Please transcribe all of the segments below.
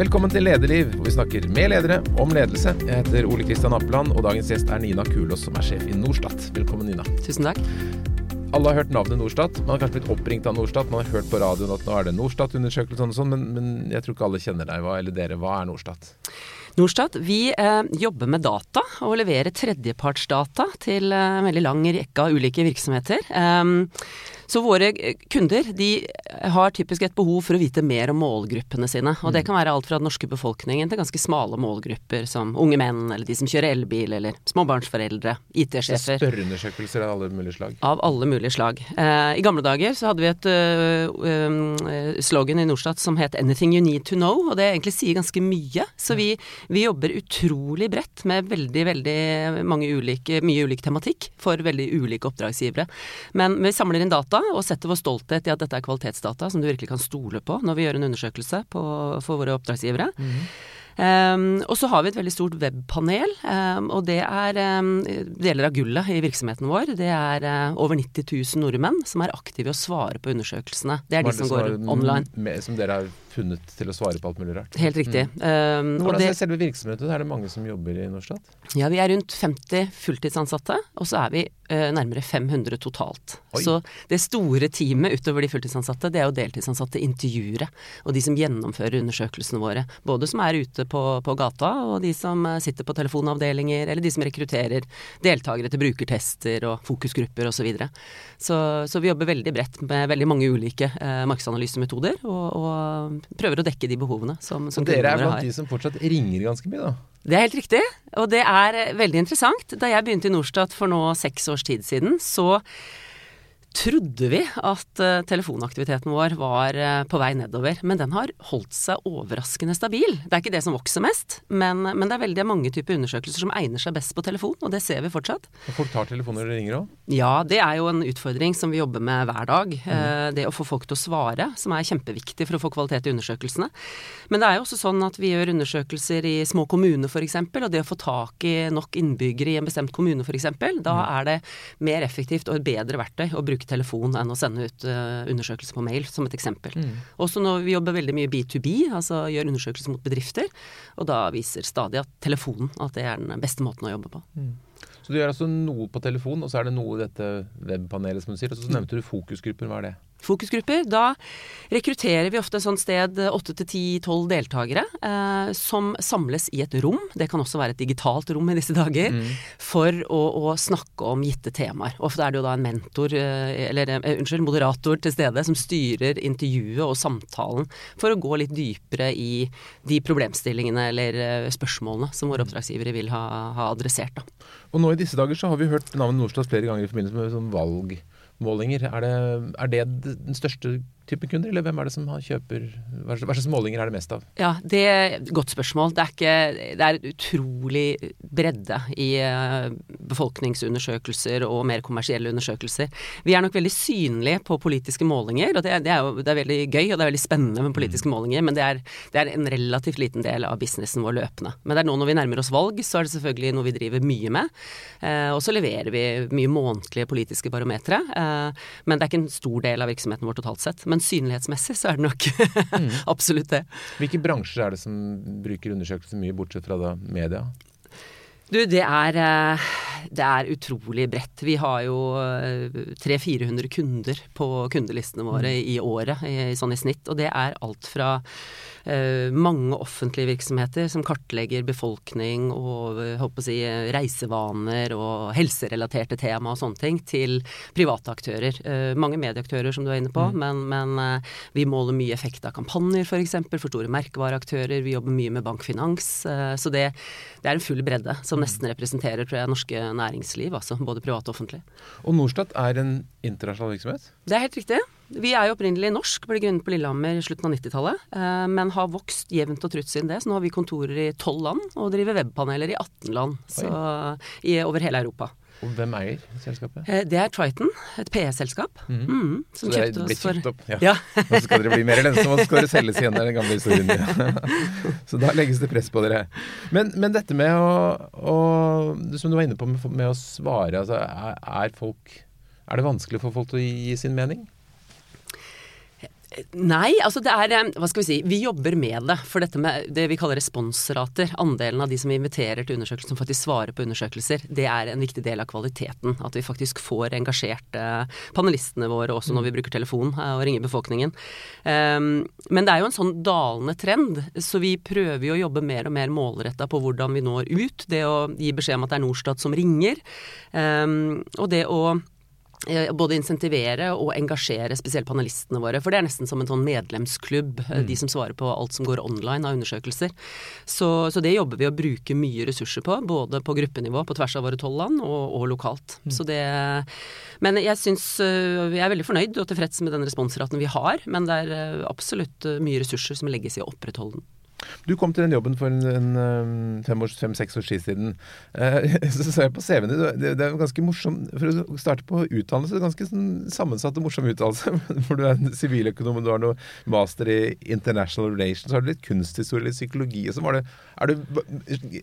Velkommen til Lederliv, hvor vi snakker med ledere om ledelse. Jeg heter Ole Kristian Appeland, og dagens gjest er Nina Kulås, som er sjef i Norstat. Velkommen, Nina. Tusen takk. Alle har hørt navnet Norstat. Man har kanskje blitt oppringt av Norstat. Man har hørt på radioen at nå er det Norstat-undersøkelse og sånn, men, men, jeg tror ikke alle kjenner deg, eller dere. Hva er Norstat? Norstat, vi eh, jobber med data og leverer tredjepartsdata til eh, en veldig lang rekke av ulike virksomheter. Um, så våre kunder de har typisk et behov for å vite mer om målgruppene sine. Og det mm. kan være alt fra den norske befolkningen til ganske smale målgrupper som unge menn, eller de som kjører elbil, eller småbarnsforeldre, IT-sjefer. Spørreundersøkelser av alle mulige slag? Av alle mulige slag. Eh, I gamle dager så hadde vi et uh, um, slogan i Norstat som het 'Anything you need to know', og det egentlig sier ganske mye. Så vi, vi jobber utrolig bredt med veldig, veldig mange ulike, mye ulik tematikk for veldig ulike oppdragsgivere. Men vi samler inn data og setter vår stolthet i at dette er kvalitetsdata som du virkelig kan stole på når vi gjør en undersøkelse på, for våre oppdragsgivere. Mm. Um, og så har vi et veldig stort webpanel, um, og det er um, deler av gullet i virksomheten vår. Det er uh, over 90 000 nordmenn som er aktive i å svare på undersøkelsene. Det er de som, som går online. Med, som dere har funnet til å svare på alt mulig rart? Helt riktig. Mm. Hvordan ser selve virksomheten ut? Er det mange som jobber i Norstat? Ja, vi er rundt 50 fulltidsansatte, og så er vi nærmere 500 totalt. Oi. Så det store teamet utover de fulltidsansatte, det er jo deltidsansatte intervjuere. Og de som gjennomfører undersøkelsene våre. Både som er ute på, på, gata, og de som eh, sitter på telefonavdelinger, eller de som rekrutterer deltakere til brukertester og fokusgrupper osv. Så, videre. så Så vi jobber veldig bredt med veldig mange ulike eh, markedsanalysemetoder, og, og, prøver å dekke de behovene som, som Dere er blant de som fortsatt ringer ganske mye, da? Det er helt riktig, og det er eh, veldig interessant. Da jeg begynte i Norstat for nå seks års tid siden, så trodde vi at uh, telefonaktiviteten vår var uh, på vei nedover. Men den har holdt seg overraskende stabil. Det er ikke det som vokser mest, men, men, det er veldig mange typer undersøkelser som egner seg best på telefon, og det ser vi fortsatt. Og folk tar telefoner og ringer òg? Ja, det er jo en utfordring som vi jobber med hver dag. Mm. Uh, det å få folk til å svare, som er kjempeviktig for å få kvalitet i undersøkelsene. Men det er jo også sånn at vi gjør undersøkelser i små kommuner f.eks., og det å få tak i nok innbyggere i en bestemt kommune f.eks., da mm. er det mer effektivt og et bedre verktøy å bruke bruke telefon enn å sende ut uh, undersøkelser på mail, som et eksempel. Mm. Også når vi jobber veldig mye B2B, altså gjør undersøkelser mot bedrifter, og da viser stadig at telefonen at det er den beste måten å jobbe på. Mm. Så du gjør altså noe på telefon, og så er det noe i dette webpanelet som du sier. Og så nevnte du fokusgrupper. Hva er det? Fokusgrupper. Da rekrutterer vi ofte et sånt sted åtte til ti-tolv deltakere eh, som samles i et rom, det kan også være et digitalt rom i disse dager, mm. for å, å, snakke om gitte temaer. Ofte er det jo da en mentor, eh, eller eh, unnskyld, moderator til stede som styrer intervjuet og samtalen for å gå litt dypere i de problemstillingene eller eh, spørsmålene som våre oppdragsgivere vil ha, ha adressert. Da. Og nå i disse dager så har vi hørt navnet Nordstads flere ganger i forbindelse med sånn valg målinger. Er det, er det den største type kunder, eller hvem er det som kjøper Hva slags målinger er det mest av? Ja, Det er et godt spørsmål. Det er, ikke, det er utrolig bredde i eh, befolkningsundersøkelser og mer kommersielle undersøkelser. Vi er nok veldig synlige på politiske målinger, og det er, det er, jo, det er veldig gøy og det er veldig spennende med politiske mm. målinger, men det er, det er, en relativt liten del av businessen vår løpende. Men det er nå når vi nærmer oss valg, så er det selvfølgelig noe vi driver mye med. Eh, og så leverer vi mye månedlige politiske barometere, eh, men det er ikke en stor del av virksomheten vår totalt sett. Men men synlighetsmessig så er det nok mm. absolutt det. Hvilke bransjer er det som bruker undersøkelser mye, bortsett fra da media? Du, det er, eh, det er utrolig bredt. Vi har jo 300-400 eh, kunder på kundelistene våre mm. i året, i, sånn i snitt. Og det er alt fra uh, mange offentlige virksomheter som kartlegger befolkning og håper eh, å si, reisevaner og helserelaterte tema og sånne ting, til private aktører. Uh, mange medieaktører, som du er inne på, mm. men, men, vi måler mye effekt av kampanjer, f.eks. For, eksempel, for store merkevareaktører. Vi jobber mye med bankfinans. Så det, det er en full bredde som mm. nesten representerer tror jeg, norske næringsliv, altså både privat og offentlig. Og Norstat er en internasjonal virksomhet? Det er helt riktig. Vi er jo opprinnelig norsk, ble grunnet på Lillehammer i slutten av 90-tallet, eh, men har vokst jevnt og trutt siden det. Så nå har vi kontorer i tolv land og driver webpaneler i 18 land så, i, over hele Europa. Og hvem eier selskapet? Eh, det er Triton, et PE-selskap. Mm. Mm, som så kjøpte oss for opp. Ja. ja. nå skal dere bli mer lønnsomme, og så skal dere selges igjen. Er den gamle historien. så da legges det press på dere. Men, men dette med å, å, Som du var inne på med, med å svare, altså er, er, folk Er det vanskelig for folk til å gi sin mening? Nei, altså det er Hva skal vi si. Vi jobber med det. For dette med det vi kaller responsrater, andelen av de som vi inviterer til undersøkelser, som faktisk svarer på undersøkelser, det er en viktig del av kvaliteten. At vi faktisk får engasjert panelistene våre også når vi bruker telefon og ringer befolkningen. Um, men det er jo en sånn dalende trend, så vi prøver jo å jobbe mer og mer målretta på hvordan vi når ut. Det å gi beskjed om at det er Norstat som ringer. Um, og det å Eh, både insentivere og engasjere spesielt panelistene våre. For det er nesten som en sånn medlemsklubb, eh, mm. de som svarer på alt som går online av undersøkelser. Så, så, det jobber vi å bruke mye ressurser på, både på gruppenivå på tvers av våre tolv land, og, og, lokalt. Mm. Så det Men jeg syns eh, Jeg er veldig fornøyd og tilfreds med den responsraten vi har, men det er absolutt mye ressurser som legges i å opprettholde den. Du kom til den jobben for en, fem-seks års tid siden. Eh, så sa jeg på CV-en din, det, det er ganske morsom For å starte på utdannelse, det er ganske sånn sammensatt og morsom utdannelse. For du er en siviløkonom, og du har noe master i international relations, så har du litt kunsthistorie, litt psykologi og sånn. Er du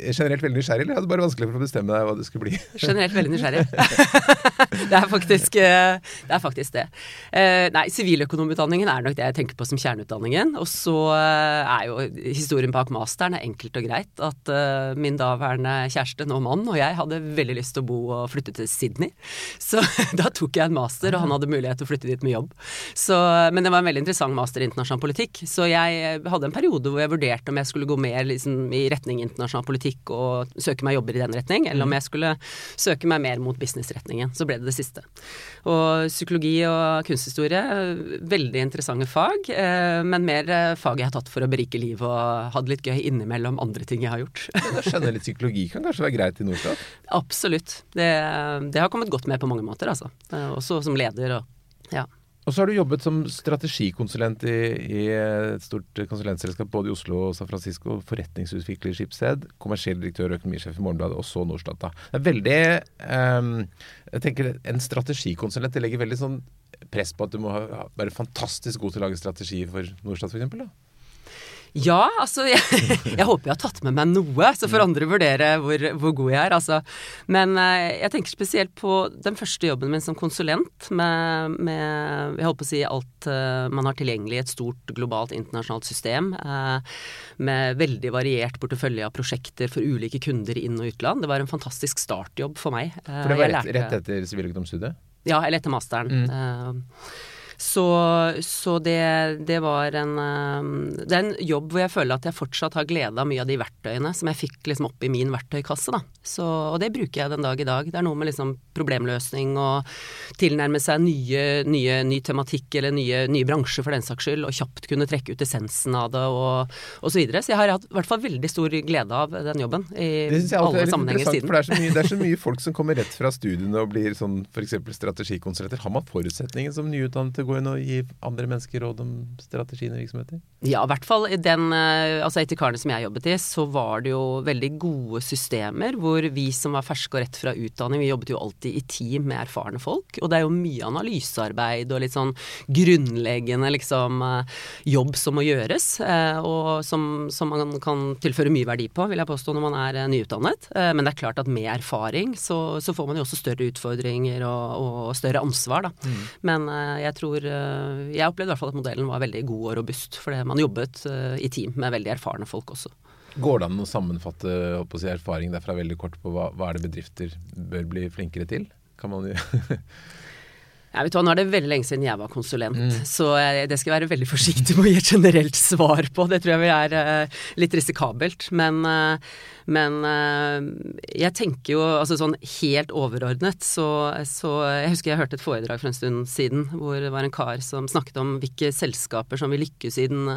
generelt veldig nysgjerrig, eller er det bare vanskelig for å bestemme deg hva det skulle bli? Generelt veldig nysgjerrig. det, er faktisk, eh, det er faktisk det. Eh, nei, siviløkonomutdanningen er nok det jeg tenker på som kjerneutdanningen. Og så eh, er jo historien bak masteren er enkelt og greit. At min daværende kjæreste, nå mann, og jeg hadde veldig lyst til å bo og flytte til Sydney. Så da tok jeg en master, og han hadde mulighet til å flytte dit med jobb. Så, men det var en veldig interessant master i internasjonal politikk. Så jeg hadde en periode hvor jeg vurderte om jeg skulle gå mer liksom, i retning internasjonal politikk og søke meg jobber i den retning, eller om mm. jeg skulle søke meg mer mot businessretningen. Så ble det det siste. Og psykologi og kunsthistorie, veldig interessante fag, eh, men mer eh, fag jeg har tatt for å berike livet og ha det litt gøy innimellom andre ting jeg har gjort. Å skjønne litt psykologi kan kanskje være greit i Norstat? Absolutt. Det, det, har kommet godt med på mange måter, altså. Eh, også som leder og ja. Og så har du jobbet som strategikonsulent i, i, et stort konsulentselskap både i Oslo og San Francisco. Forretningsutvikler i Skipsted, kommersiell direktør og økonomisjef i Morgenbladet, og så Norstata. Det er veldig um, Jeg tenker En strategikonsulent det legger veldig sånn press på at du må være fantastisk god til å lage strategi for Norstat, f.eks. Ja, altså jeg, jeg, håper jeg har tatt med meg noe, så får andre vurdere hvor, hvor god jeg er. Altså. Men eh, jeg tenker spesielt på den første jobben min som konsulent med, med jeg håper å si alt uh, man har tilgjengelig i et stort globalt internasjonalt system. Uh, med veldig variert portefølje av prosjekter for ulike kunder inn- og utland. Det var en fantastisk startjobb for meg. For det var rett, rett etter siviløkonomstudiet? Ja, eller etter masteren. Mm. Så, så det, det, var en um, Det er en jobb hvor jeg føler at jeg fortsatt har glede av mye av de verktøyene som jeg fikk liksom opp i min verktøykasse. da. Så, og det bruker jeg den dag i dag. Det er noe med liksom problemløsning og tilnærme seg nye, nye, ny tematikk eller nye, nye bransjer for den saks skyld, og kjapt kunne trekke ut essensen av det og, og så videre. Så jeg har hatt i hvert fall veldig stor glede av den jobben i alle sammenhenger siden. For det er, så mye, det er så mye folk som kommer rett fra studiene og blir sånn f.eks. strategikonsulenter. Har man forutsetningen som nyutdannet til gå inn og gi andre mennesker råd om strategien i virksomheter? Ja, i hvert fall i den eh, altså etter Karne som jeg jobbet i, så var det jo veldig gode systemer hvor vi som var ferske og rett fra utdanning, vi jobbet jo alltid i team med erfarne folk. Og det er jo mye analysearbeid og litt sånn grunnleggende liksom eh, jobb som må gjøres, eh, og som, som man kan tilføre mye verdi på, vil jeg påstå, når man er nyutdannet. Men det er klart at med erfaring så, så får man jo også større utfordringer og, og større ansvar, da. Mm. Men jeg tror tror eh, Jeg opplevde i hvert fall at modellen var veldig god og robust, fordi man jobbet eh, i team med veldig erfarne folk også. Går det an å sammenfatte å si, erfaring derfra veldig kort på hva, hva er det bedrifter bør bli flinkere til? Kan man jo Ja, vet du hva, Nå er det veldig lenge siden jeg var konsulent, mm. så det skal jeg være veldig forsiktig med å gi et generelt svar på. Det tror jeg er uh, litt risikabelt. Men, uh, men uh, jeg tenker jo altså sånn helt overordnet så, så, Jeg husker jeg hørte et foredrag for en stund siden hvor det var en kar som snakket om hvilke selskaper som vil lykkes i den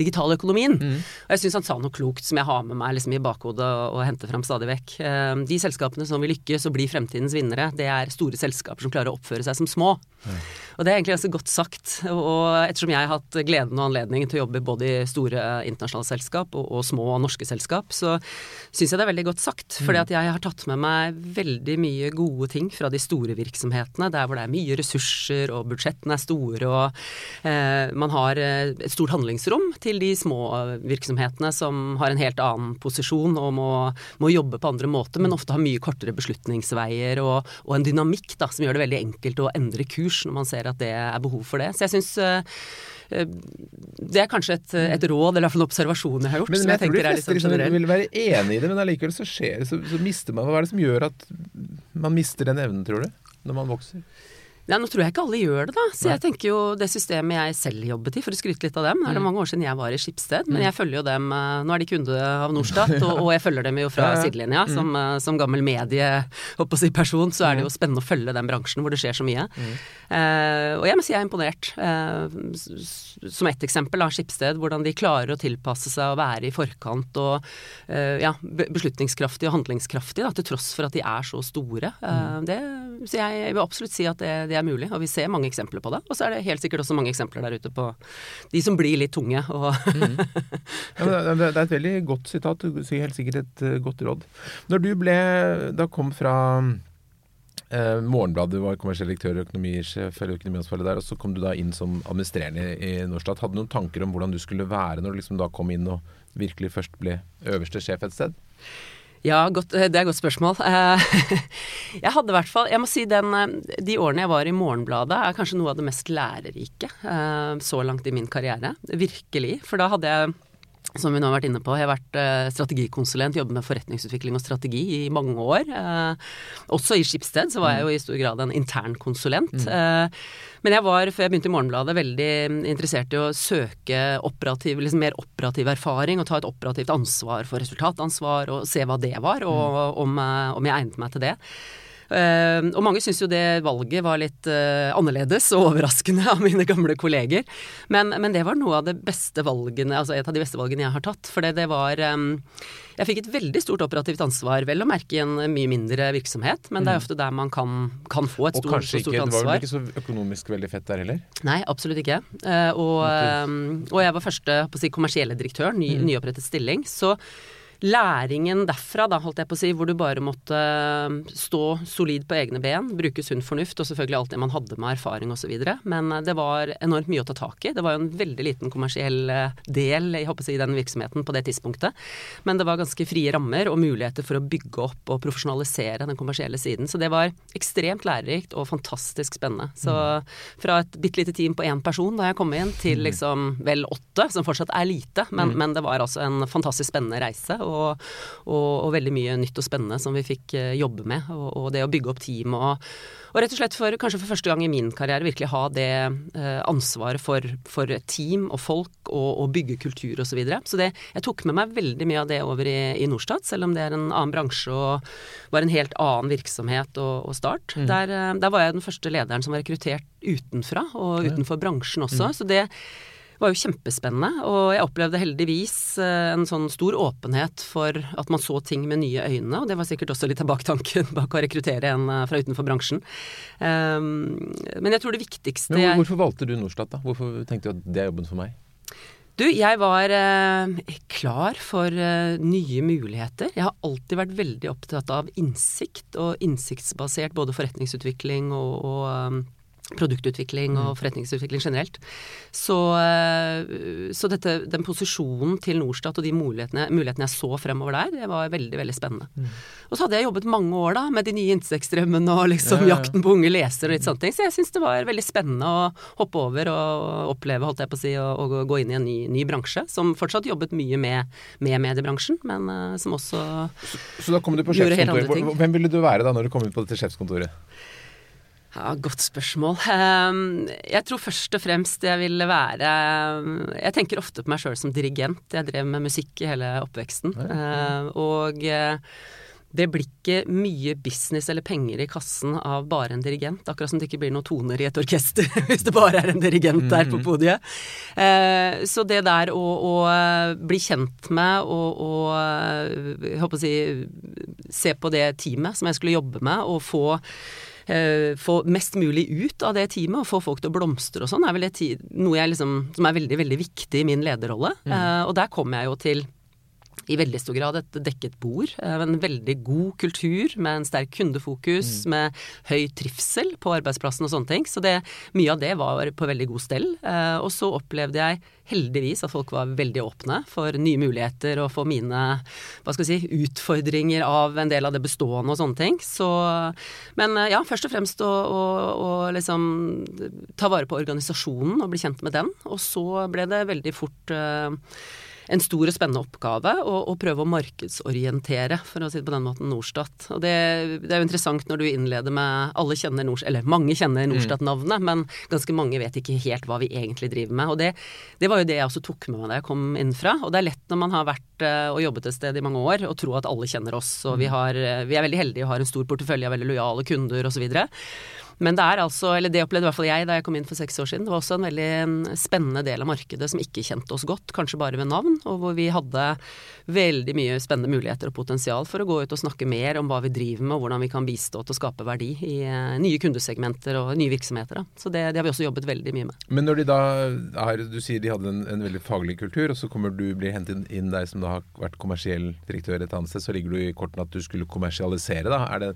digitale økonomien. Mm. Og jeg syns han sa noe klokt som jeg har med meg liksom, i bakhodet og, og henter fram stadig vekk. de selskapene som vil lykkes og bli fremtidens vinnere, det er store selskaper som klarer å oppføre seg som små. Og det er egentlig ganske godt sagt. Og ettersom jeg har hatt gleden og anledningen til å jobbe både i store internasjonale selskap og, og små norske selskap, så syns jeg det er veldig godt sagt. Fordi mm. at jeg har tatt med meg veldig mye gode ting fra de store virksomhetene, der hvor det er mye ressurser og budsjettene er store og eh, man har eh, et stort handlingsrom til de små virksomhetene som har en helt annen posisjon og må, må jobbe på andre måter, men ofte har mye kortere beslutningsveier og, og en dynamikk da, som gjør det veldig enkelt å endre kurs når man ser at det er behov for det. Så jeg syns det er kanskje et, et råd, eller i hvert fall en observasjon jeg har gjort. Men, men jeg, jeg tror de fleste liksom liksom, vil være enig i det, men allikevel så skjer så, så mister man Hva er det som gjør at man mister den evnen, tror du, når man vokser? Ja, nå tror jeg ikke alle gjør det, da. Så Nei. jeg tenker jo det systemet jeg selv jobbet i, for å skryte litt av dem. Er det mm. mange år siden jeg var i Skipsted, men mm. jeg følger jo dem eh, Nå er de kunde av Norstat, og, og jeg følger dem jo fra sidelinja. som Som, eh, som gammel medieperson så er det jo spennende å følge den bransjen hvor det skjer så mye. Mm. Uh, og jeg må si jeg er imponert. Uh, som ett eksempel av Skipsted, hvordan de klarer å tilpasse seg og være i forkant og uh, ja, beslutningskraftige og handlingskraftige, da, til tross for at de er så store. Mm. Det, så jeg, jeg, vil absolutt si at det, det er mulig, og vi ser mange eksempler på det. Og så er det helt sikkert også mange eksempler der ute på de som blir litt tunge. mm. ja, det er et veldig godt sitat, helt sikkert et uh, godt råd. Når du ble, da kom fra eh, Morgenbladet var kommersiell direktør og økonomisjef eller økonomiansvarlig der, og så kom du da inn som administrerende i Norstat. Hadde du noen tanker om hvordan du skulle være når du liksom da kom inn og virkelig først ble øverste sjef et sted? Ja, godt, eh, det er et godt spørsmål. Eh, jeg hadde i hvert fall Jeg må si den, eh, de årene jeg var i Morgenbladet er kanskje noe av det mest lærerike så langt i min karriere. Virkelig. For da hadde jeg som vi nå har vært inne på. Jeg har vært eh, strategikonsulent, jobbet med forretningsutvikling og strategi i mange år. Eh, også i Skipsted så var jeg jo i stor grad en intern konsulent. Mm. Eh, men jeg var, før jeg begynte i Morgenbladet, veldig interessert i å søke operativ, liksom mer operativ erfaring og ta et operativt ansvar for resultatansvar og se hva det var, og mm. om, om jeg egnet meg til det. Uh, og mange syns jo det valget var litt uh, annerledes og overraskende av mine gamle kolleger. Men, men, det var noe av det beste valgene, altså et av de beste valgene jeg har tatt. For det var um, Jeg fikk et veldig stort operativt ansvar, vel å merke i en mye mindre virksomhet, men det er mm. ofte der man kan, kan få et stort, så stort ansvar. Og kanskje det var vel ikke så økonomisk veldig fett der heller? Nei, absolutt ikke. Og, og, jeg var første si, kommersielle direktør, ny, mm. nyopprettet stilling. Så læringen derfra, da, holdt jeg på å si, hvor du bare måtte eh, stå solid på egne ben, bruke sunn fornuft og selvfølgelig alt det man hadde med erfaring osv. Men eh, det var enormt mye å ta tak i. Det var jo en veldig liten kommersiell eh, del jeg håper å si, i den virksomheten på det tidspunktet. Men det var ganske frie rammer og muligheter for å bygge opp og profesjonalisere den kommersielle siden. Så det var ekstremt lærerikt og fantastisk spennende. Så fra et bitte lite team på én person da jeg kom inn, til mm. liksom vel åtte, som fortsatt er lite, men, mm. men det var altså en fantastisk spennende reise og, og, og, veldig mye nytt og spennende som vi fikk eh, jobbe med. Og, og det å bygge opp team og, og rett og slett for kanskje for første gang i min karriere virkelig ha det eh, ansvaret for, for, team og folk og, og bygge kultur osv. Så, videre. så det, jeg tok med meg veldig mye av det over i, i Norstat, selv om det er en annen bransje og var en helt annen virksomhet og, og start. Mm. Der, eh, der, var jeg den første lederen som var rekruttert utenfra, og utenfor bransjen også. Mm. Så det var jo kjempespennende. Og jeg opplevde heldigvis eh, en sånn stor åpenhet for at man så ting med nye øyne, og det var sikkert også litt av baktanken bak å rekruttere en eh, fra utenfor bransjen. Um, men jeg tror det viktigste Men Hvorfor valgte du Norstat, da? Hvorfor tenkte du at det er jobben for meg? Du, jeg var eh, klar for eh, nye muligheter. Jeg har alltid vært veldig opptatt av innsikt, og innsiktsbasert både forretningsutvikling og, og um, produktutvikling og mm. forretningsutvikling generelt. Så, eh, så dette, den posisjonen til Norstat og de mulighetene, mulighetene, jeg så fremover der, det var veldig veldig spennende. Mm. Og så hadde jeg jobbet mange år da med de nye inntektsstrømmene og liksom ja, ja. jakten på unge lesere og litt sånne ting, så jeg syns det var veldig spennende å hoppe over og oppleve, holdt jeg på å si, og, og gå inn i en ny, ny, bransje, som fortsatt jobbet mye med, med mediebransjen, men uh, som også så, så da kom du på sjefskontoret. Hvem ville du være da når du kom ut på dette sjefskontoret? Ja, Godt spørsmål. Ehm, jeg tror først og fremst jeg ville være Jeg tenker ofte på meg sjøl som dirigent. Jeg drev med musikk i hele oppveksten. Ehm, og eh, det blir ikke mye business eller penger i kassen av bare en dirigent. Akkurat som det ikke blir noen toner i et orkester hvis det bare er en dirigent der på mm. podiet. Ehm, så det der å, å bli kjent med og, og jeg håper å si se på det teamet som jeg skulle jobbe med, og få eh, få mest mulig ut av det teamet og få folk til å blomstre og sånn, er vel det noe jeg liksom, som er veldig, veldig viktig i min lederrolle. Mm. Eh, og der kommer jeg jo til i veldig stor grad et dekket bord. Eh, en veldig god kultur med en sterk kundefokus, mm. med høy trivsel på arbeidsplassen og sånne ting. Så det, mye av det var på veldig god stell. Eh, og så opplevde jeg heldigvis at folk var veldig åpne for nye muligheter og for mine hva skal jeg si, utfordringer av en del av det bestående og sånne ting. Så, men eh, ja, først og fremst å, å, å liksom ta vare på organisasjonen og bli kjent med den. Og så ble det veldig fort uh, en stor og spennende oppgave å, prøve å markedsorientere, for å si det på den måten, Norstat. Og det, det, er jo interessant når du innleder med Alle kjenner Norstat, eller mange kjenner mm. Norstat-navnet, men ganske mange vet ikke helt hva vi egentlig driver med. Og det, det, var jo det jeg også tok med meg da jeg kom innfra. Og det er lett når man har vært eh, og jobbet et sted i mange år, og tro at alle kjenner oss. Og vi, mm. har, eh, vi er veldig heldige og har en stor portefølje av veldig lojale kunder osv. Men det er altså, eller det opplevde i hvert fall jeg da jeg kom inn for seks år siden, det var også en veldig spennende del av markedet som ikke kjente oss godt, kanskje bare ved navn, og hvor vi hadde veldig mye spennende muligheter og potensial for å gå ut og snakke mer om hva vi driver med, og hvordan vi kan bistå til å skape verdi i eh, nye kundesegmenter og nye virksomheter. Da. Så det, det, har vi også jobbet veldig mye med. Men når de da er, du sier de hadde en, en veldig faglig kultur, og så kommer du, blir hentet inn deg som da har vært kommersiell direktør et annet sted, så ligger du i kortene at du skulle kommersialisere, da. Er det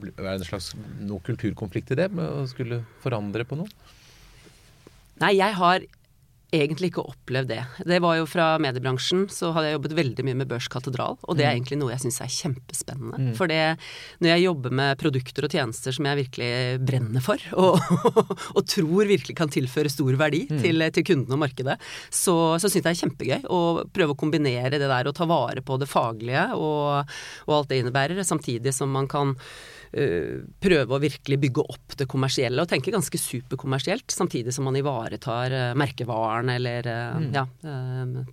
være en slags noe kulturkonflikt i det, med å skulle forandre på noe? Nei, jeg har egentlig ikke opplevd det. Det var jo fra mediebransjen, så hadde jeg jobbet veldig mye med Børskatedral, og det er mm. egentlig noe jeg syns er kjempespennende. Mm. For det, når jeg jobber med produkter og tjenester som jeg virkelig brenner for, og, og tror virkelig kan tilføre stor verdi mm. til, til kundene og markedet, så, så syns jeg det er kjempegøy å prøve å kombinere det der og ta vare på det faglige og, og alt det innebærer, samtidig som man kan prøve å virkelig bygge opp det kommersielle, og tenke ganske superkommersielt, samtidig som man ivaretar uh, merkevaren eller uh, mm. ja,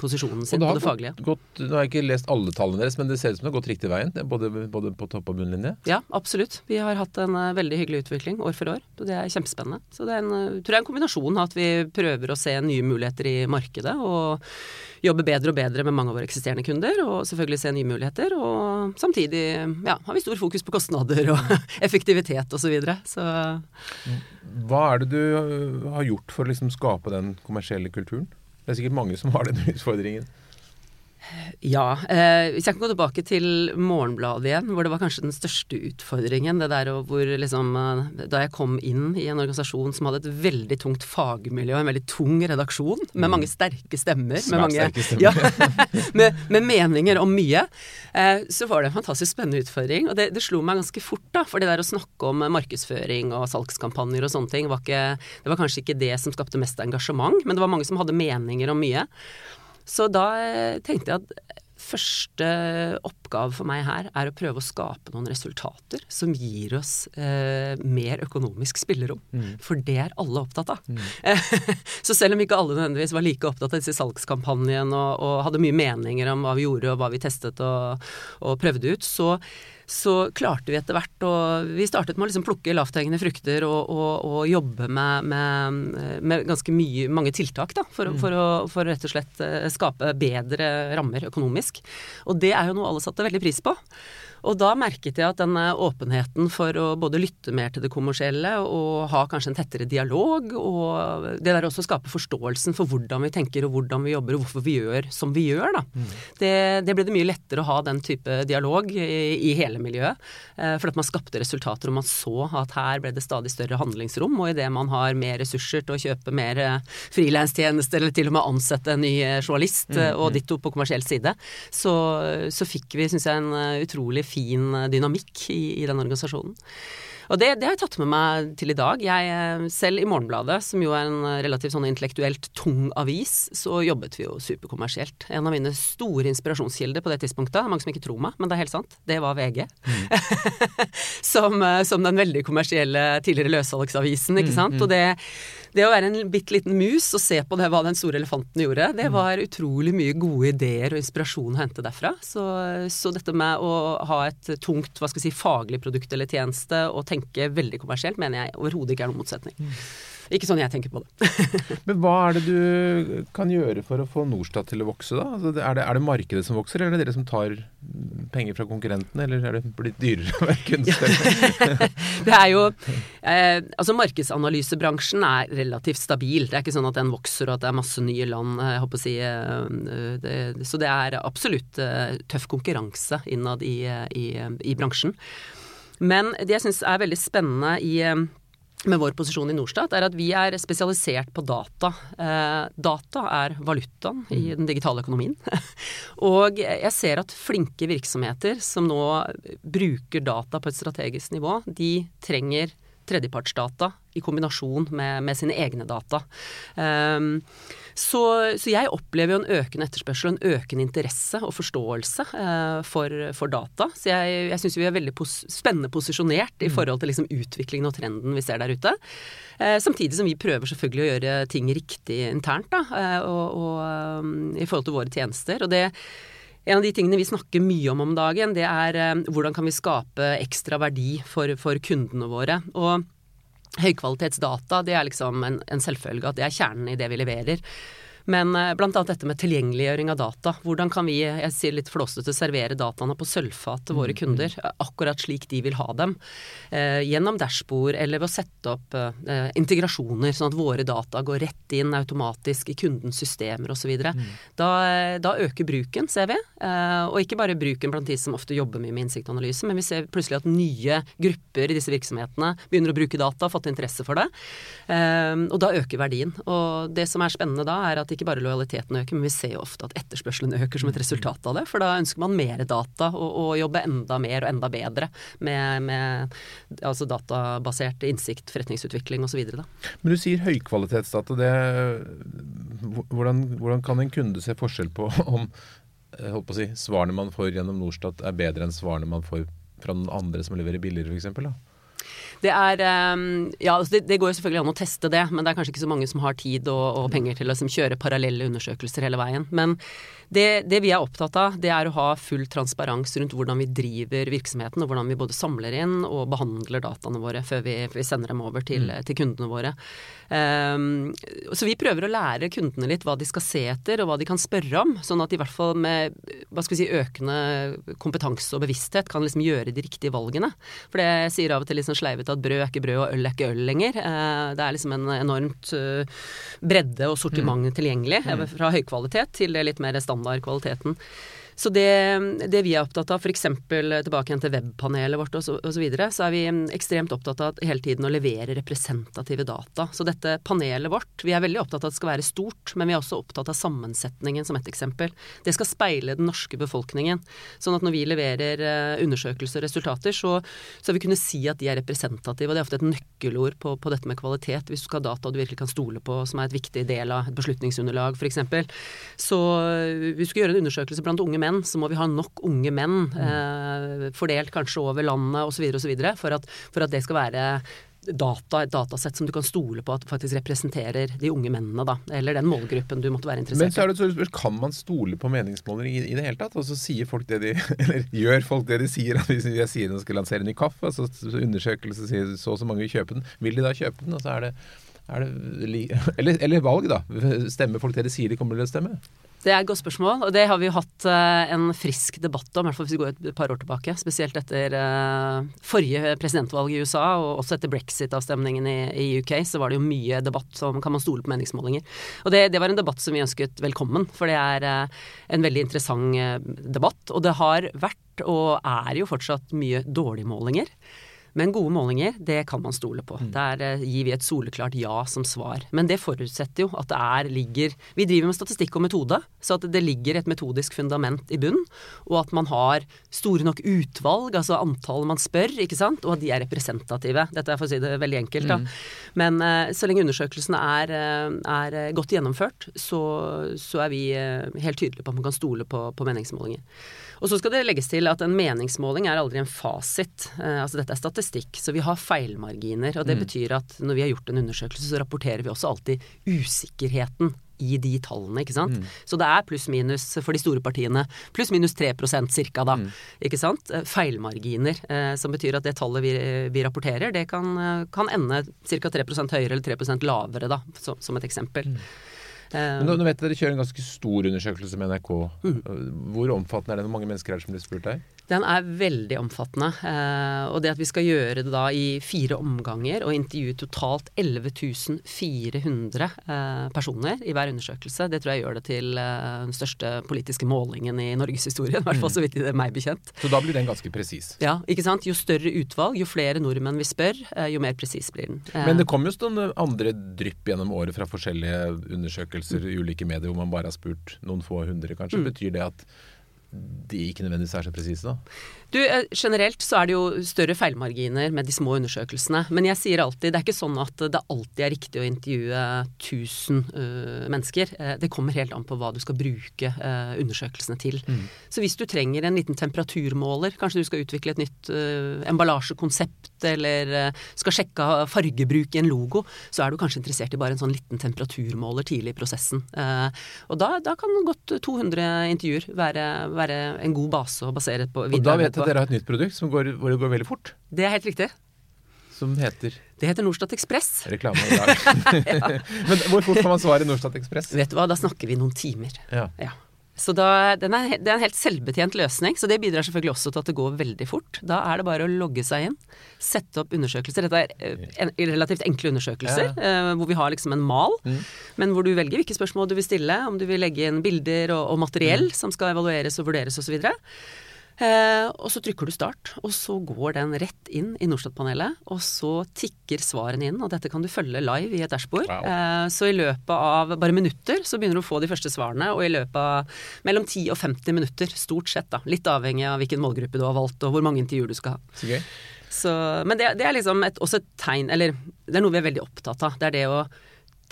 posisjonen sin på det faglige. Gått, nå har jeg ikke lest alle tallene deres, men det ser ut som det har gått riktig veien? Både, både på topp og bunnlinje? Ja, absolutt. Vi har hatt en veldig hyggelig utvikling år for år, og det er kjempespennende. Så det er en, tror jeg en kombinasjon av at vi prøver å se nye muligheter i markedet. og jobbe bedre og bedre med mange av våre eksisterende kunder, og selvfølgelig se nye muligheter. Og samtidig ja, har vi stor fokus på kostnader og effektivitet osv. Så, videre, så Hva er det du har gjort for å liksom skape den kommersielle kulturen? Det er sikkert mange som har den utfordringen. Ja. Eh, hvis jeg kan gå tilbake til Morgenbladet igjen, hvor det var kanskje den største utfordringen. Det der hvor liksom eh, Da jeg kom inn i en organisasjon som hadde et veldig tungt fagmiljø, en veldig tung redaksjon, med mm. mange sterke stemmer, med, mange, stemmer. Ja, med, med, meninger om mye, eh, så var det en fantastisk spennende utfordring. Og det, det, slo meg ganske fort, da. For det der å snakke om markedsføring og salgskampanjer og sånne ting, var ikke, det var kanskje ikke det som skapte mest engasjement, men det var mange som hadde meninger om mye. Så da eh, tenkte jeg at første oppgave for meg her er å prøve å skape noen resultater som gir oss eh, mer økonomisk spillerom. Mm. For det er alle opptatt av. Mm. så selv om ikke alle nødvendigvis var like opptatt av disse salgskampanjene og, og, hadde mye meninger om hva vi gjorde og hva vi testet og, og prøvde ut, så så klarte vi etter hvert å Vi startet med å liksom plukke lavthengende frukter og, og, og jobbe med, med, med, ganske mye, mange tiltak da, for, mm. for, å, for rett og slett eh, skape bedre rammer økonomisk. Og det er jo noe alle satte veldig pris på. Og da merket jeg at denne åpenheten for å både lytte mer til det kommersielle og ha kanskje en tettere dialog, og det der også skape forståelsen for hvordan vi tenker og hvordan vi jobber og hvorfor vi gjør som vi gjør, da. Mm. Det, det, ble det mye lettere å ha den type dialog i, i hele miljøet. Eh, for at man skapte resultater, og man så at her ble det stadig større handlingsrom. Og idet man har mer ressurser til å kjøpe mer eh, frilanstjenester, eller til og med ansette en ny eh, journalist, mm. og ditto på kommersiell side, så, så fikk vi, syns jeg, en utrolig fin fin eh, dynamikk i, i den organisasjonen. Og det, det, har jeg tatt med meg til i dag. Jeg, eh, selv i Morgenbladet, som jo er en eh, relativt sånn intellektuelt tung avis, så jobbet vi jo superkommersielt. En av mine store inspirasjonskilder på det tidspunktet, det er mange som ikke tror meg, men det er helt sant, det var VG. Mm. som, som, den veldig kommersielle tidligere løssalgsavisen, ikke mm, sant. Mm, mm. Og det, det, å være en bitte liten mus og se på det, hva den store elefanten gjorde, det mm. var utrolig mye gode ideer og inspirasjon å hente derfra. Så, så dette med å ha et tungt, hva skal jeg si, faglig produkt eller tjeneste og tenke tenke veldig kommersielt, mener jeg overhodet ikke er noen motsetning. Ikke sånn jeg tenker på det. Men hva er det du kan gjøre for å få Norstat til å vokse, da? Altså, er, det, er, det, markedet som vokser, eller er det dere som tar penger fra konkurrentene, eller er det blitt dyrere å være kunstner? det er jo eh, Altså, markedsanalysebransjen er relativt stabil. Det er ikke sånn at den vokser og at det er masse nye land, eh, jeg håper å si. Eh, det, så det er absolutt eh, tøff konkurranse innad i, i, i bransjen. Men det jeg syns er veldig spennende i med vår posisjon i Norstat, er at vi er spesialisert på data. Eh, data er valutaen i mm. den digitale økonomien. og jeg ser at flinke virksomheter som nå bruker data på et strategisk nivå, de trenger tredjepartsdata i kombinasjon med, med sine egne data. Um, så, så, jeg opplever jo en økende etterspørsel, en økende interesse og forståelse eh, for, for, data. Så jeg, jeg syns vi er veldig pos spennende posisjonert i mm. forhold til liksom utviklingen og trenden vi ser der ute. Eh, samtidig som vi prøver selvfølgelig å gjøre ting riktig internt da, eh, og, og um, i forhold til våre tjenester. og det en av de tingene vi snakker mye om om dagen, det er eh, hvordan kan vi skape ekstra verdi for, for kundene våre. Og høykvalitetsdata, det er liksom en, en selvfølge at det er kjernen i det vi leverer. Men eh, bl.a. dette med tilgjengeliggjøring av data. Hvordan kan vi jeg sier litt flåsete, servere dataene på sølvfat til våre mm, kunder, mm. akkurat slik de vil ha dem? Eh, gjennom dashbord eller ved å sette opp eh, integrasjoner, sånn at våre data går rett inn automatisk i kundens systemer osv. Mm. Da, da øker bruken, ser vi. Eh, og ikke bare bruken blant de som ofte jobber mye med innsiktanalyse, men vi ser plutselig at nye grupper i disse virksomhetene begynner å bruke data, fått interesse for det. Eh, og da øker verdien. Og det som er spennende da, er at ikke bare lojaliteten øker, men vi ser jo ofte at etterspørselen øker som et resultat av det. For da ønsker man mer data og, og jobbe enda mer og enda bedre med, med altså databasert innsikt, forretningsutvikling osv. Men du sier høykvalitetsdata. Det, hvordan, hvordan kan en kunde se forskjell på om holdt på å si, svarene man får gjennom Norstat er bedre enn svarene man får fra noen andre som leverer billigere, f.eks.? Det er um, Ja, altså det, det, går jo selvfølgelig an å teste det, men det er kanskje ikke så mange som har tid og, og penger til å liksom, kjøre parallelle undersøkelser hele veien. Men det, det, vi er opptatt av, det er å ha full transparens rundt hvordan vi driver virksomheten, og hvordan vi både samler inn og behandler dataene våre før vi, før vi sender dem over til, mm. til kundene våre. Um, så vi prøver å lære kundene litt hva de skal se etter, og hva de kan spørre om. Sånn at de i hvert fall med si, økende kompetanse og bevissthet kan liksom gjøre de riktige valgene. For det sier av og til litt sånn sleivete at brød er ikke brød og øl er ikke øl lenger. Uh, det er liksom en enormt uh, bredde og sortiment mm. tilgjengelig, mm. fra høykvalitet til det litt mer standard standardkvaliteten. Så det, det, vi er opptatt av, f.eks. tilbake igjen til webpanelet vårt osv., så, og så, videre, så er vi ekstremt opptatt av hele tiden å levere representative data. Så dette panelet vårt, vi er veldig opptatt av at det skal være stort, men vi er også opptatt av sammensetningen som et eksempel. Det skal speile den norske befolkningen. Sånn at når vi leverer eh, undersøkelser og resultater, så, så vi kunne si at de er representative. Og det er ofte et nøkkelord på, på dette med kvalitet. Hvis du skal ha data du virkelig kan stole på, som er et viktig del av et beslutningsunderlag f.eks. Så vi hvis du skal gjøre en undersøkelse blant unge menn, menn, så må vi ha nok unge menn eh, fordelt kanskje over landet osv. osv. For, at, for at det skal være data, et datasett som du kan stole på at faktisk representerer de unge mennene, da. Eller den målgruppen du måtte være interessert i. Men så er det et spørsmål, kan man stole på meningsmålinger i, i, det hele tatt? Og så sier folk det de Eller gjør folk det de sier? At hvis jeg sier de skal lansere en ny kaffe, så, undersøkelse sier så og så mange vil kjøpe den. Vil de da kjøpe den? Og så er det, er det eller, eller valg, da. Stemmer folk det de sier de kommer til å stemme? Det er et godt spørsmål, og det har vi jo hatt uh, en frisk debatt om, i hvert fall hvis vi går et par år tilbake. Spesielt etter uh, forrige presidentvalg i USA, og også etter brexit-avstemningen i, UK, så var det jo mye debatt om kan man stole på meningsmålinger. Og det, det var en debatt som vi ønsket velkommen, for det er uh, en veldig interessant debatt. Og det har vært, og er jo fortsatt, mye dårlige målinger. Men gode målinger, det kan man stole på. Mm. Der eh, gir vi et soleklart ja som svar. Men det forutsetter jo at det er, ligger Vi driver med statistikk og metode, så at det ligger et metodisk fundament i bunn, og at man har store nok utvalg, altså antallet man spør, ikke sant, og at de er representative. Dette er for å si det veldig enkelt, da. Mm. Men uh, så lenge undersøkelsene er, uh, er godt gjennomført, så, så, er vi helt tydelige på at man kan stole på, på meningsmålinger. Og så skal det legges til at en meningsmåling er aldri en fasit. Eh, altså dette er statistikk, så vi har feilmarginer. Og det mm. betyr at når vi har gjort en undersøkelse, så rapporterer vi også alltid usikkerheten i de tallene, ikke sant. Mm. Så det er pluss-minus for de store partiene. Pluss-minus 3% cirka, da. Mm. Ikke sant. Eh, feilmarginer, eh, som betyr at det tallet vi, vi rapporterer, det kan, kan ende ca. 3% høyere eller 3 lavere, da, så, som et eksempel. Mm. Men nå, nå vet jeg Dere kjører en ganske stor undersøkelse med NRK. Mm. Hvor omfattende er det? Hvor mange mennesker er det som blir spurt der? Den er veldig omfattende. Eh, og det at vi skal gjøre det da i fire omganger og intervjue totalt 11 400 eh, personer i hver undersøkelse, det tror jeg gjør det til eh, den største politiske målingen i norgeshistorien. I hvert fall så vidt det er meg bekjent. Så da blir den ganske presis? Ja, ikke sant. Jo større utvalg, jo flere nordmenn vi spør, jo mer presis blir den. Men det kommer jo sånne andre drypp gjennom året fra forskjellige undersøkelser i ulike medier hvor man bare har spurt noen få hundre, kanskje. Mm. Betyr det at de ikke nødvendigvis er så presise, da? Du, eh, Generelt så er det jo større feilmarginer med de små undersøkelsene. Men jeg sier alltid, det er ikke sånn at det alltid er riktig å intervjue 1000 uh, mennesker. Uh, det kommer helt an på hva du skal bruke uh, undersøkelsene til. Mm. Så hvis du trenger en liten temperaturmåler, kanskje du skal utvikle et nytt emballasjekonsept, eller skal sjekke fargebruk i en logo, så er du kanskje interessert i bare en sånn liten temperaturmåler tidlig i prosessen. og da, da kan godt 200 intervjuer være, være, en god base å basere på videre på dere har et nytt produkt går, hvor det går veldig fort. Det er helt riktig. Som heter Det heter Norstat Ekspress. Reklame i dag. Men hvor fort kan man svare Norstat Ekspress? Vet du hva, da snakker vi noen timer. Ja. ja. Så da, er, det er en helt selvbetjent løsning, så det bidrar selvfølgelig også til at det går veldig fort. Da er det bare å logge seg inn, sette opp undersøkelser. Dette er eh, en, relativt enkle undersøkelser, ja. uh, hvor vi har liksom en mal, mm. men hvor du velger hvilke spørsmål du vil stille, om du vil legge inn bilder og, og materiell mm. som skal evalueres og vurderes osv. Eh, og så trykker du start, og så går den rett inn i Norstat-panelet. Og så tikker svarene inn, og dette kan du følge live i et dashbord. Wow. Eh, så i løpet av bare minutter så begynner du å få de første svarene, og i løpet av mellom 10 og 50 minutter, stort sett, da. Litt avhengig av hvilken målgruppe du har valgt, og hvor mange intervjuer du skal ha. Okay. Så, men det, det er liksom et, også et tegn Eller det er noe vi er veldig opptatt av. Det er det å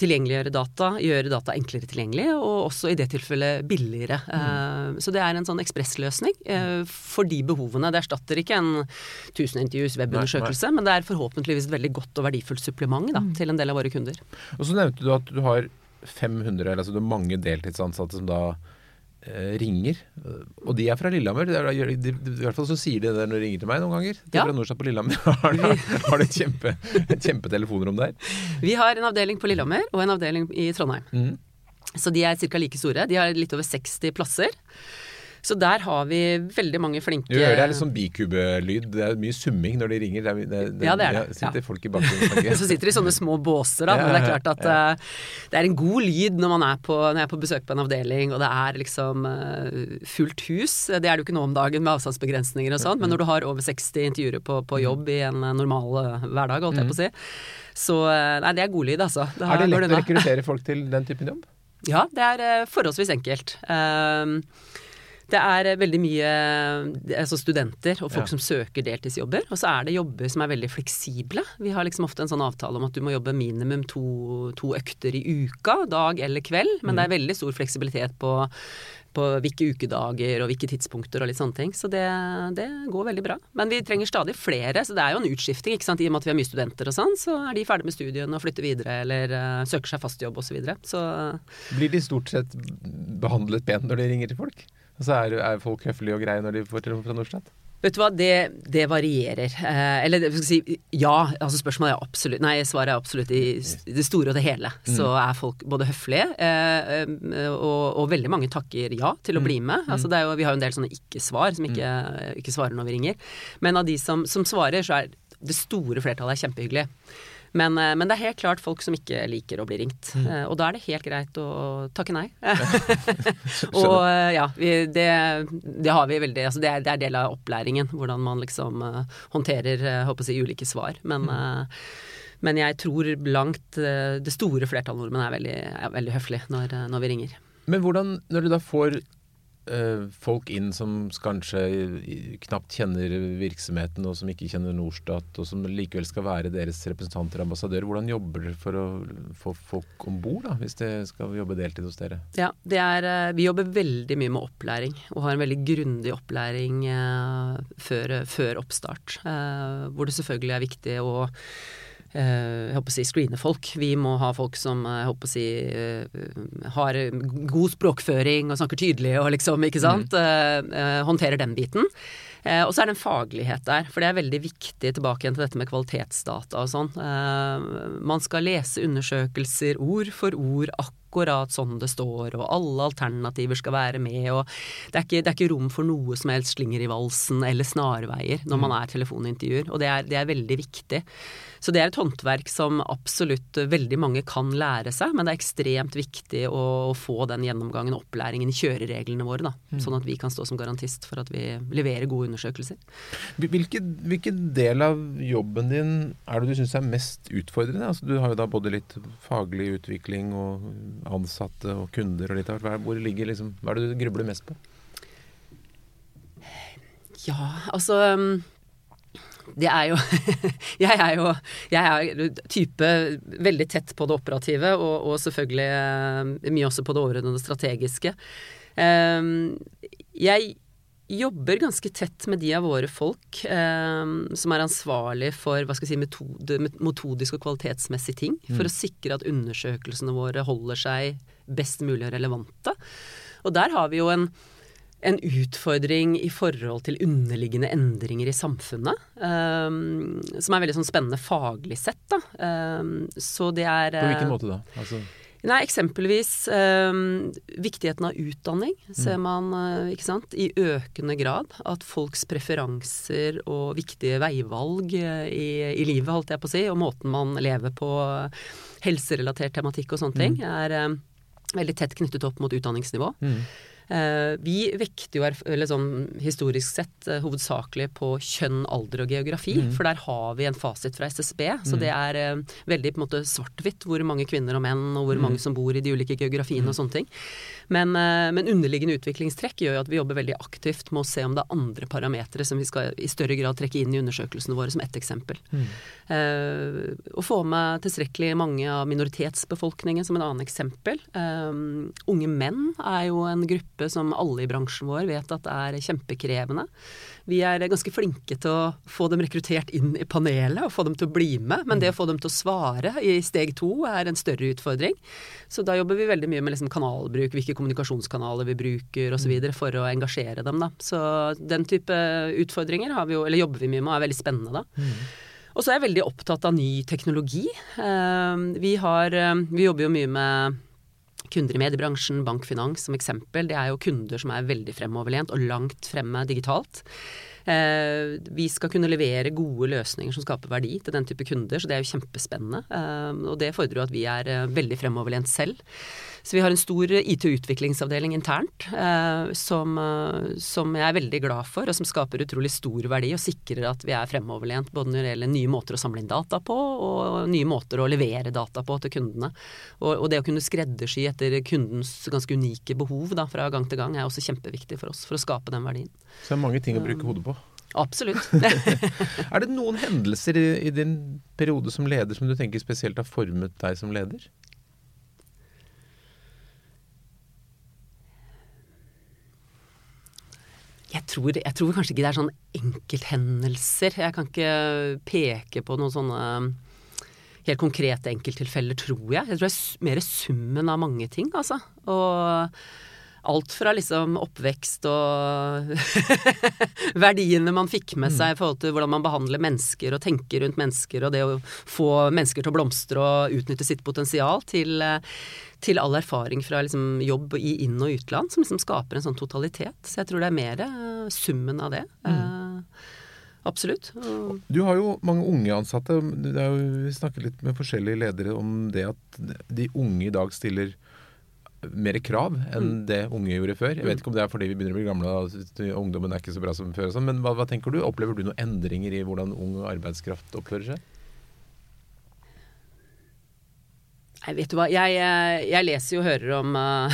tilgjengeliggjøre data, gjøre data enklere tilgjengelig, og også i det tilfellet billigere. Mm. Så det er en sånn ekspressløsning eh, for de behovene. Det erstatter ikke en 1000 intervjus webundersøkelse, men det er forhåpentligvis et veldig godt og verdifullt supplement da, mm. til en del av våre kunder. Og så nevnte du at du har 500, altså du har mange deltidsansatte som da Eh, ringer. Og de er fra Lillehammer. I hvert fall så sier de det når de ringer til meg noen ganger. De er fra Norstat på Lillehammer. Har, har et kjempe, telefonrom der? Vi har en avdeling på Lillehammer og en avdeling i Trondheim. Mm. Så de er ca. like store. De har litt over 60 plasser. Så der har vi veldig mange flinke Du hører det er litt sånn bikubelyd. Det er mye summing når de ringer. Det det, det, ja, det er det. Ja. Sitter folk i bakgrunnen Så sitter de i sånne små båser, da. Men det er klart at uh, det er en god lyd når man er på, når jeg er på besøk på en avdeling, og det er liksom uh, fullt hus. Det er det jo ikke nå om dagen med avstandsbegrensninger og sånn, men når du har over 60 intervjuer på, på jobb i en normal uh, hverdag, holdt jeg på å si. Så nei, det er god lyd, altså. Det er det lett å rekruttere folk til den typen jobb? Ja, det er forholdsvis enkelt. Uh, det er eh, veldig mye eh, altså studenter og folk ja. som søker deltidsjobber. Og så er det jobber som er veldig fleksible. Vi har liksom ofte en sånn avtale om at du må jobbe minimum to, to økter i uka, dag eller kveld. Men mm. det er veldig stor fleksibilitet på, på hvilke ukedager og hvilke tidspunkter og litt sånne ting. Så det, det, går veldig bra. Men vi trenger stadig flere, så det er jo en utskifting. ikke sant? I og med at vi har mye studenter og sånn, så er de ferdig med studiene og flytter videre eller uh, søker seg fast jobb osv. Så, videre. så Blir de stort sett behandlet pent når de ringer til folk? Og så er, er, folk høflige og greie når de får telefon fra Norstat? Vet du hva, det, det varierer. Eh, eller skal si ja. Altså spørsmålet er absolutt Nei, svaret er absolutt i det store og det hele. Mm. Så er folk både høflige, eh, eh, og, og, veldig mange takker ja til å mm. bli med. Altså jo, vi har jo en del sånne ikke-svar som ikke, mm. ikke, svarer når vi ringer. Men av de som, som svarer, så er det store flertallet er kjempehyggelige. Men, eh, men, det er helt klart folk som ikke liker å bli ringt. Mm. Eh, og da er det helt greit å takke nei. og eh, ja, vi, det, det, har vi veldig altså det, er, det, er, del av opplæringen, hvordan man liksom håndterer håper jeg, ulike svar. Men, mm. men jeg tror langt det store flertallet nordmenn er veldig, er veldig høflige når, når vi ringer. Men hvordan, når du da får folk inn som kanskje knapt kjenner virksomheten, og som ikke kjenner Norstat, og som likevel skal være deres representanter og ambassadører. Hvordan jobber dere for å få folk om bord, hvis de skal jobbe deltid hos dere? Ja, er, eh, Vi jobber veldig mye med opplæring, og har en veldig grundig opplæring eh, før, før, oppstart. Eh, hvor det selvfølgelig er viktig å jeg håper å si screene folk. Vi må ha folk som jeg håper å si har god språkføring og snakker tydelig og liksom, ikke sant. Mm. håndterer den biten. Eh, og så er det en faglighet der, for det er veldig viktig tilbake igjen til dette med kvalitetsdata og sånn. Eh, man skal lese undersøkelser ord for ord, akkurat sånn det står, og alle alternativer skal være med, og det er ikke, det er ikke rom for noe som helst slinger i valsen eller snarveier når man mm. er telefonintervjuer, og det er, det er veldig viktig. Så det er et håndverk som absolutt veldig mange kan lære seg, men det er ekstremt viktig å få den gjennomgangen og opplæringen i kjørereglene våre, da. Mm. Sånn at vi kan stå som garantist for at vi leverer gode undersøkelser. Hvilken hvilke del av jobben din er det du syns er mest utfordrende? Altså, du har jo da både litt faglig utvikling og ansatte og kunder og litt av hvert. Hvor ligger liksom Hva er det du grubler mest på? Ja, altså um, det er jo Jeg er jo jeg er type veldig tett på det operative, og, og selvfølgelig uh, mye også på det overordnede strategiske. Um, jeg jobber ganske tett med de av våre folk um, som er ansvarlig for hva skal jeg si, metode, metodisk og kvalitetsmessig ting, mm. for å sikre at undersøkelsene våre holder seg best mulig og relevante. Og der har vi jo en en utfordring i forhold til underliggende endringer i samfunnet. Um, som er veldig sånn spennende faglig sett, da. Um, så det er På hvilken måte da? Altså Nei, eksempelvis um, viktigheten av utdanning ser mm. man uh, ikke sant, i økende grad. At folks preferanser og viktige veivalg uh, i, i, livet, holdt jeg på å si, og måten man lever på, helserelatert tematikk og sånne ting, mm. er veldig tett knyttet opp mot utdanningsnivå. Mm. Eh, vi vekter jo, eller sånn historisk sett, eh, hovedsakelig på kjønn, alder og geografi. Mm. For der har vi en fasit fra SSB. Så mm. det er eh, veldig på en måte svart-hvitt hvor mange kvinner og menn, og hvor mm. mange som bor i de ulike geografiene og mm. sånne ting. Men, men, underliggende utviklingstrekk gjør jo at vi jobber veldig aktivt med å se om det er andre parametere som vi skal i større grad trekke inn i undersøkelsene våre, som ett eksempel. Mm. Eh, å få med tilstrekkelig mange av minoritetsbefolkningen som en annen eksempel. Eh, unge menn er jo en gruppe gruppe som alle i bransjen vår vet at er kjempekrevende. Vi er ganske flinke til å få dem rekruttert inn i panelet og få dem til å bli med, men det å få dem til å svare i steg to er en større utfordring. Så da jobber vi veldig mye med liksom kanalbruk, hvilke kommunikasjonskanaler vi bruker osv. for å engasjere dem. Da. Så den type utfordringer vi jo, jobber vi mye med og er veldig spennende da. Mm. Og så er jeg veldig opptatt av ny teknologi. Eh, vi, har, eh, vi jobber jo mye med kunder i mediebransjen, bankfinans som eksempel. Det er jo kunder som er veldig fremoverlent og langt fremme digitalt. Eh, vi skal kunne levere gode løsninger som skaper verdi til den type kunder, så det er jo kjempespennende. Eh, og det fordrer jo at vi er eh, veldig fremoverlent selv. Så vi har en stor IT-utviklingsavdeling internt eh, som, eh, som, jeg er veldig glad for, og som skaper utrolig stor verdi og sikrer at vi er fremoverlent både når det gjelder nye måter å samle inn data på, og nye måter å levere data på til kundene. Og, og det å kunne skreddersy etter kundens ganske unike behov da, fra gang til gang er også kjempeviktig for oss for å skape den verdien. Så det er mange ting å bruke hodet på? Absolutt. er det noen hendelser i, i din periode som leder som du tenker spesielt har formet deg som leder? Jeg tror, jeg tror, kanskje ikke det er sånn enkelthendelser. Jeg kan ikke peke på noen sånne um, helt konkrete enkelttilfeller, tror jeg. Jeg tror det er mer summen av mange ting, altså. Og alt fra liksom oppvekst og verdiene man fikk med seg i forhold til hvordan man behandler mennesker og tenker rundt mennesker, og det å få mennesker til å blomstre og utnytte sitt potensial, til, til all erfaring fra liksom jobb i inn- og utland, som liksom skaper en sånn totalitet. Så jeg tror det er mer uh, summen av det. Mm. Uh, absolutt. Du har jo mange unge ansatte. Vi snakket litt med forskjellige ledere om det at de unge i dag stiller mer krav enn mm. det unge gjorde før. Jeg vet mm. ikke om det er fordi vi begynner å bli gamle og ungdommen er ikke så bra som før. Sånn, men hva, hva, tenker du? Opplever du noen endringer i hvordan ung arbeidskraft oppfører seg? Nei, vet du hva. Jeg, eh, jeg leser jo og hører om uh,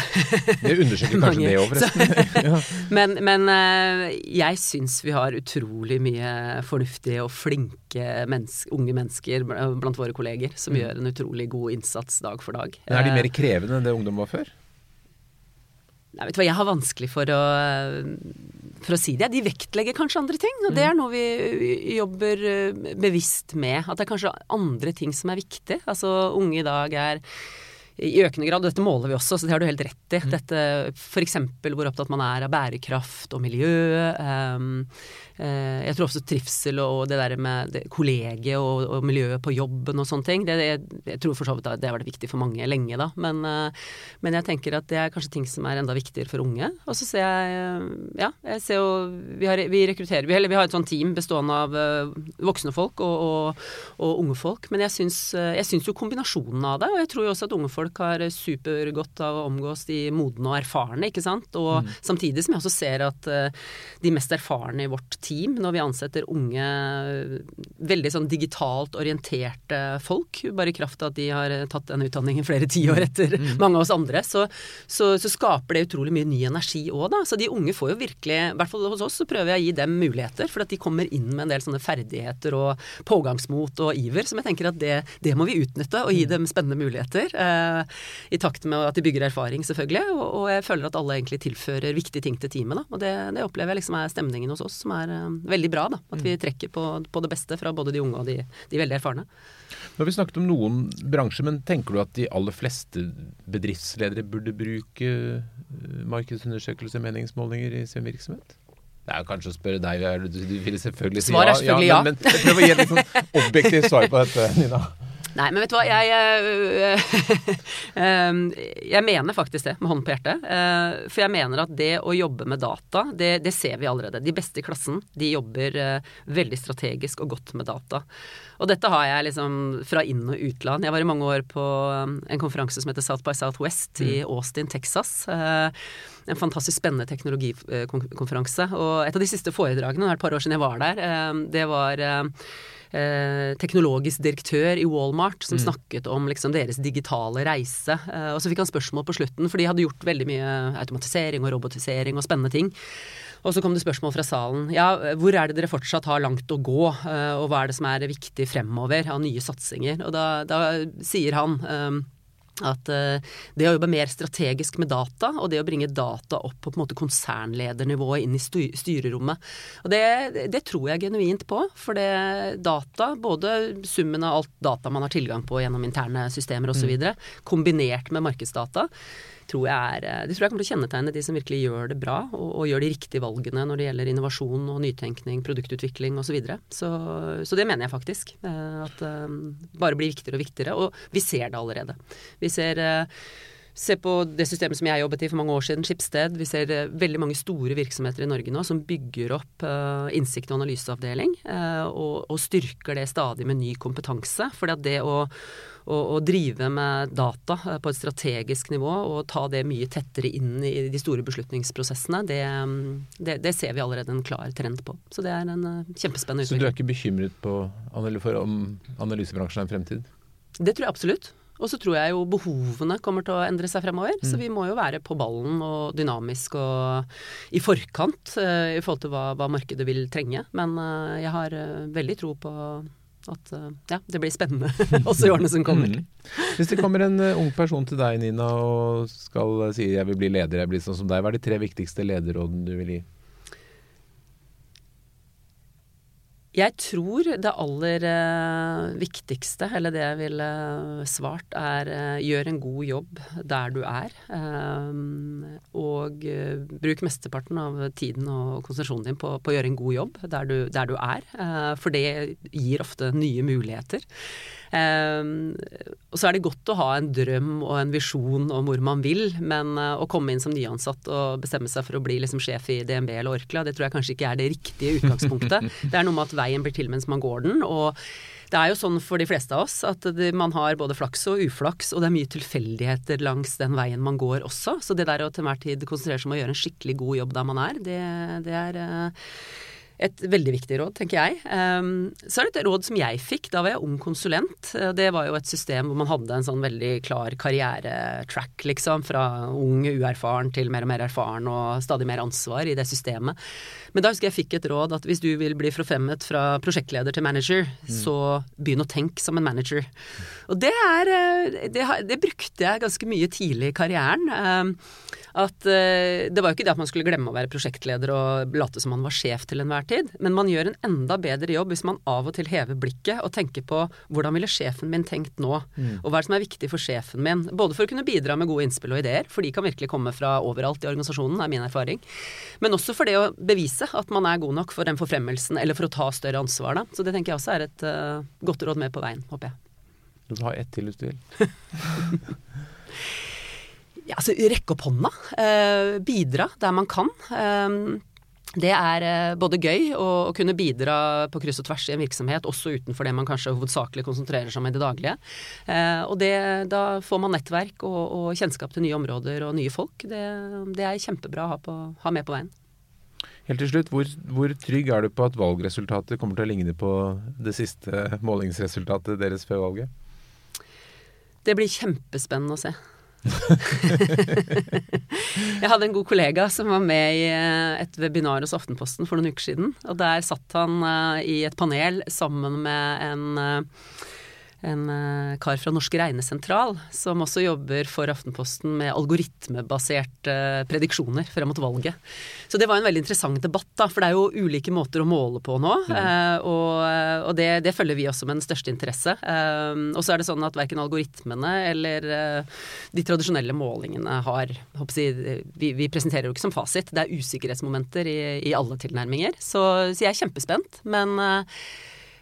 Det undersøker kanskje det òg, forresten. men, men uh, jeg syns vi har utrolig mye fornuftige og flinke menneske, unge mennesker blant våre kolleger som mm. gjør en utrolig god innsats dag for dag. Men er de mer krevende enn det ungdom var før? Nei, vet du hva, jeg har vanskelig for å, for å si det. De vektlegger kanskje andre ting, og det er mm. noe vi jobber eh, bevisst med. At det er kanskje andre ting som er viktig. Altså unge i dag er i økende grad, og dette måler vi også, så det har du helt rett i. Mm. Dette f.eks. hvor opptatt man er av bærekraft og miljø. Um, uh, jeg tror også trivsel og det der med det, kollegiet og, og, miljøet på jobben og sånne ting. Det, jeg, jeg tror for så vidt det har vært viktig for mange lenge, da. Men, uh, men, jeg tenker at det er kanskje ting som er enda viktigere for unge. Og så ser jeg Ja, jeg ser jo Vi, har, vi rekrutterer vi, vi, har et sånt team bestående av uh, voksne folk og, og, og, unge folk. Men jeg syns, jeg syns jo kombinasjonen av det, og jeg tror jo også at unge folk folk har supergodt av å omgås de modne og erfarne, ikke sant. Og mm. samtidig som jeg også ser at uh, de mest erfarne i vårt team, når vi ansetter unge, veldig sånn digitalt orienterte folk, bare i kraft av at de har tatt den utdanningen flere tiår etter mm. mange av oss andre, så, så, så, skaper det utrolig mye ny energi òg, da. Så de unge får jo virkelig, i hvert fall hos oss, så prøver jeg å gi dem muligheter, for at de kommer inn med en del sånne ferdigheter og pågangsmot og iver, som jeg tenker at det, det må vi utnytte og gi mm. dem spennende muligheter. Uh, i takt med at de bygger erfaring, selvfølgelig. Og, og, jeg føler at alle egentlig tilfører viktige ting til teamet. Da. Og det, det, opplever jeg liksom er stemningen hos oss, som er uh, veldig bra. Da. At vi mm. trekker på, på, det beste fra både de unge og de, de veldig erfarne. Nå har vi snakket om noen bransjer, men tenker du at de aller fleste bedriftsledere burde bruke eh, markedsundersøkelser, meningsmålinger i sin virksomhet? Det er kanskje å spørre deg, du, du vil selvfølgelig si ja, Svar er selvfølgelig ja. Men, men prøv å gi et sånn objektivt svar på dette, Nina. Nei, men vet du hva. Jeg, jeg, ehm, jeg mener faktisk det, med hånden på hjertet. Eh, for jeg mener at det å jobbe med data, det, det ser vi allerede. De beste i klassen, de jobber eh, veldig strategisk og godt med data. Og dette har jeg liksom fra inn- og utland. Jeg var i mange år på en konferanse som heter South by Southwest i mm. Austin, Texas. Eh, en fantastisk spennende teknologikonferanse. Og et av de siste foredragene, det er et par år siden jeg var der, det var eh, teknologisk direktør i Walmart som mm. snakket om liksom, deres digitale reise. Eh, og så fikk han spørsmål på slutten, for de hadde gjort veldig mye automatisering og robotisering og spennende ting. Og så kom det spørsmål fra salen. Ja, hvor er det dere fortsatt har langt å gå, eh, og hva er det som er viktig fremover av nye satsinger? Og da, da sier han eh, at uh, det å jobbe mer strategisk med data, og det å bringe data opp på, på måte konsernledernivået inn i styrerommet. Og det, det, tror jeg genuint på. For det data, både summen av alt data man har tilgang på gjennom interne systemer osv., mm. kombinert med markedsdata, tror jeg er, de tror jeg kommer til å kjennetegne de som virkelig gjør det bra, og, og gjør de riktige valgene når det gjelder innovasjon og nytenkning, produktutvikling osv. Så, videre. så Så det mener jeg faktisk. Eh, at det eh, bare blir viktigere og viktigere. Og vi ser det allerede. Vi ser Se på det systemet som jeg jobbet i for mange år siden, Skipsted. Vi ser veldig mange store virksomheter i Norge nå som bygger opp uh, innsikt- og analyseavdeling, uh, og, og, styrker det stadig med ny kompetanse. For det å å, å, drive med data eh, på et strategisk nivå og ta det mye tettere inn i de store beslutningsprosessene, det, det, det ser vi allerede en klar trend på. Så det er en uh, kjempespennende utvikling. Så du er ikke bekymret på, for om analysebransjen har en fremtid? Det tror jeg absolutt. Og så tror jeg jo behovene kommer til å endre seg fremover. Mm. Så vi må jo være på ballen og dynamisk og i forkant uh, i forhold til hva, hva, markedet vil trenge. Men uh, jeg har uh, veldig tro på at ja, det blir spennende også i årene som kommer. Mm. Hvis det kommer en ung person til deg, Nina, og skal si 'jeg vil bli leder', jeg blir sånn som deg, hva er de tre viktigste lederrådene du vil gi? Jeg tror det aller uh, viktigste, eller det jeg ville svart, er uh, gjør en god jobb der du er. Um, og bruk mesteparten av tiden og konsentrasjonen din på, på, å gjøre en god jobb der du, der du er. for det gir ofte nye muligheter. Um, og så er det godt å ha en drøm og en visjon om hvor man vil, men uh, å komme inn som nyansatt og bestemme seg for å bli liksom sjef i DNB eller Orkla, det tror jeg kanskje ikke er det riktige utgangspunktet. det er noe med at veien blir til mens man går den. og det er jo sånn for de fleste av oss at man har både flaks og uflaks, og det er mye tilfeldigheter langs den veien man går også. Så det der å til enhver tid konsentrere seg om å gjøre en skikkelig god jobb der man er, det, det er uh, et veldig viktig råd, tenker jeg. Um, så er det et råd som jeg fikk. Da var jeg ung konsulent. Det var jo et system hvor man hadde en sånn veldig klar karrieretrack, liksom. Fra ung, uerfaren til mer og mer erfaren og stadig mer ansvar i det systemet. Men da husker jeg fikk et råd at hvis du vil bli forfremmet fra prosjektleder til manager, mm. så begynn å tenke som en manager. Og det er eh, det, det, brukte jeg ganske mye tidlig i karrieren. Um, at uh, det var jo ikke det at man skulle glemme å være prosjektleder og late som man var sjef til enhver tid, men man gjør en enda bedre jobb hvis man av og til hever blikket og tenker på hvordan ville sjefen min tenkt nå, mm. og hva er det som er viktig for sjefen min. Både for å kunne bidra med gode innspill og ideer, for de kan virkelig komme fra overalt i organisasjonen, er min erfaring, men også for det å bevise at man er god nok for den forfremmelsen eller for å ta større ansvar, da. Så det tenker jeg også er et uh, godt råd med på veien, håper jeg. Du har ett til hvis du vil. ja, altså, rekke opp hånda. Eh, bidra der man kan. Eh, det er eh, både gøy å, kunne bidra på kryss og tvers i en virksomhet, også utenfor det man kanskje hovedsakelig konsentrerer seg om i det daglige. Eh, og det, da får man nettverk og, og, kjennskap til nye områder og nye folk. Det, det er kjempebra å ha, på, ha, med på veien. Helt til slutt, hvor, hvor, trygg er du på at valgresultatet kommer til å ligne på det siste målingsresultatet deres før valget? Det blir kjempespennende å se. jeg hadde en god kollega som var med i eh, et webinar hos Aftenposten for noen uker siden. Og der satt han uh, i et panel sammen med en uh, en uh, kar fra Norsk regnesentral, som også jobber for Aftenposten med algoritmebaserte uh, prediksjoner frem mot valget. Så det var en veldig interessant debatt, da, for det er jo ulike måter å måle på nå. Mm. Uh, og, og det, det, følger vi også med den største interesse. og så er det sånn at verken algoritmene eller de tradisjonelle målingene har jeg, vi, vi, presenterer jo ikke som fasit. Det er usikkerhetsmomenter i, i alle tilnærminger. Så, så, jeg er kjempespent. Men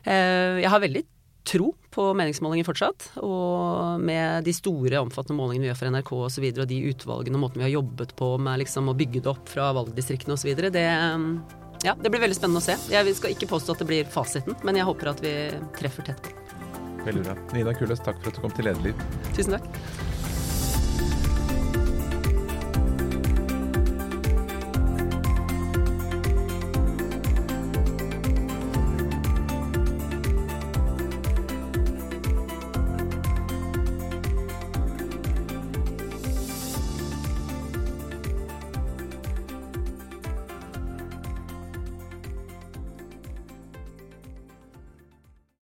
jeg har veldig tro på meningsmålinger fortsatt. Og med de store, omfattende målingene vi gjør for NRK osv., og, så videre, og de utvalgene og måten vi har jobbet på med liksom, å bygge det opp fra valgdistriktene osv., det, ja, det blir veldig spennende å se. Jeg skal ikke påstå at det blir fasiten, men jeg håper at vi treffer tett på. Veldig bra. Nina Kules, takk for at du kom til Lederliv. Tusen takk.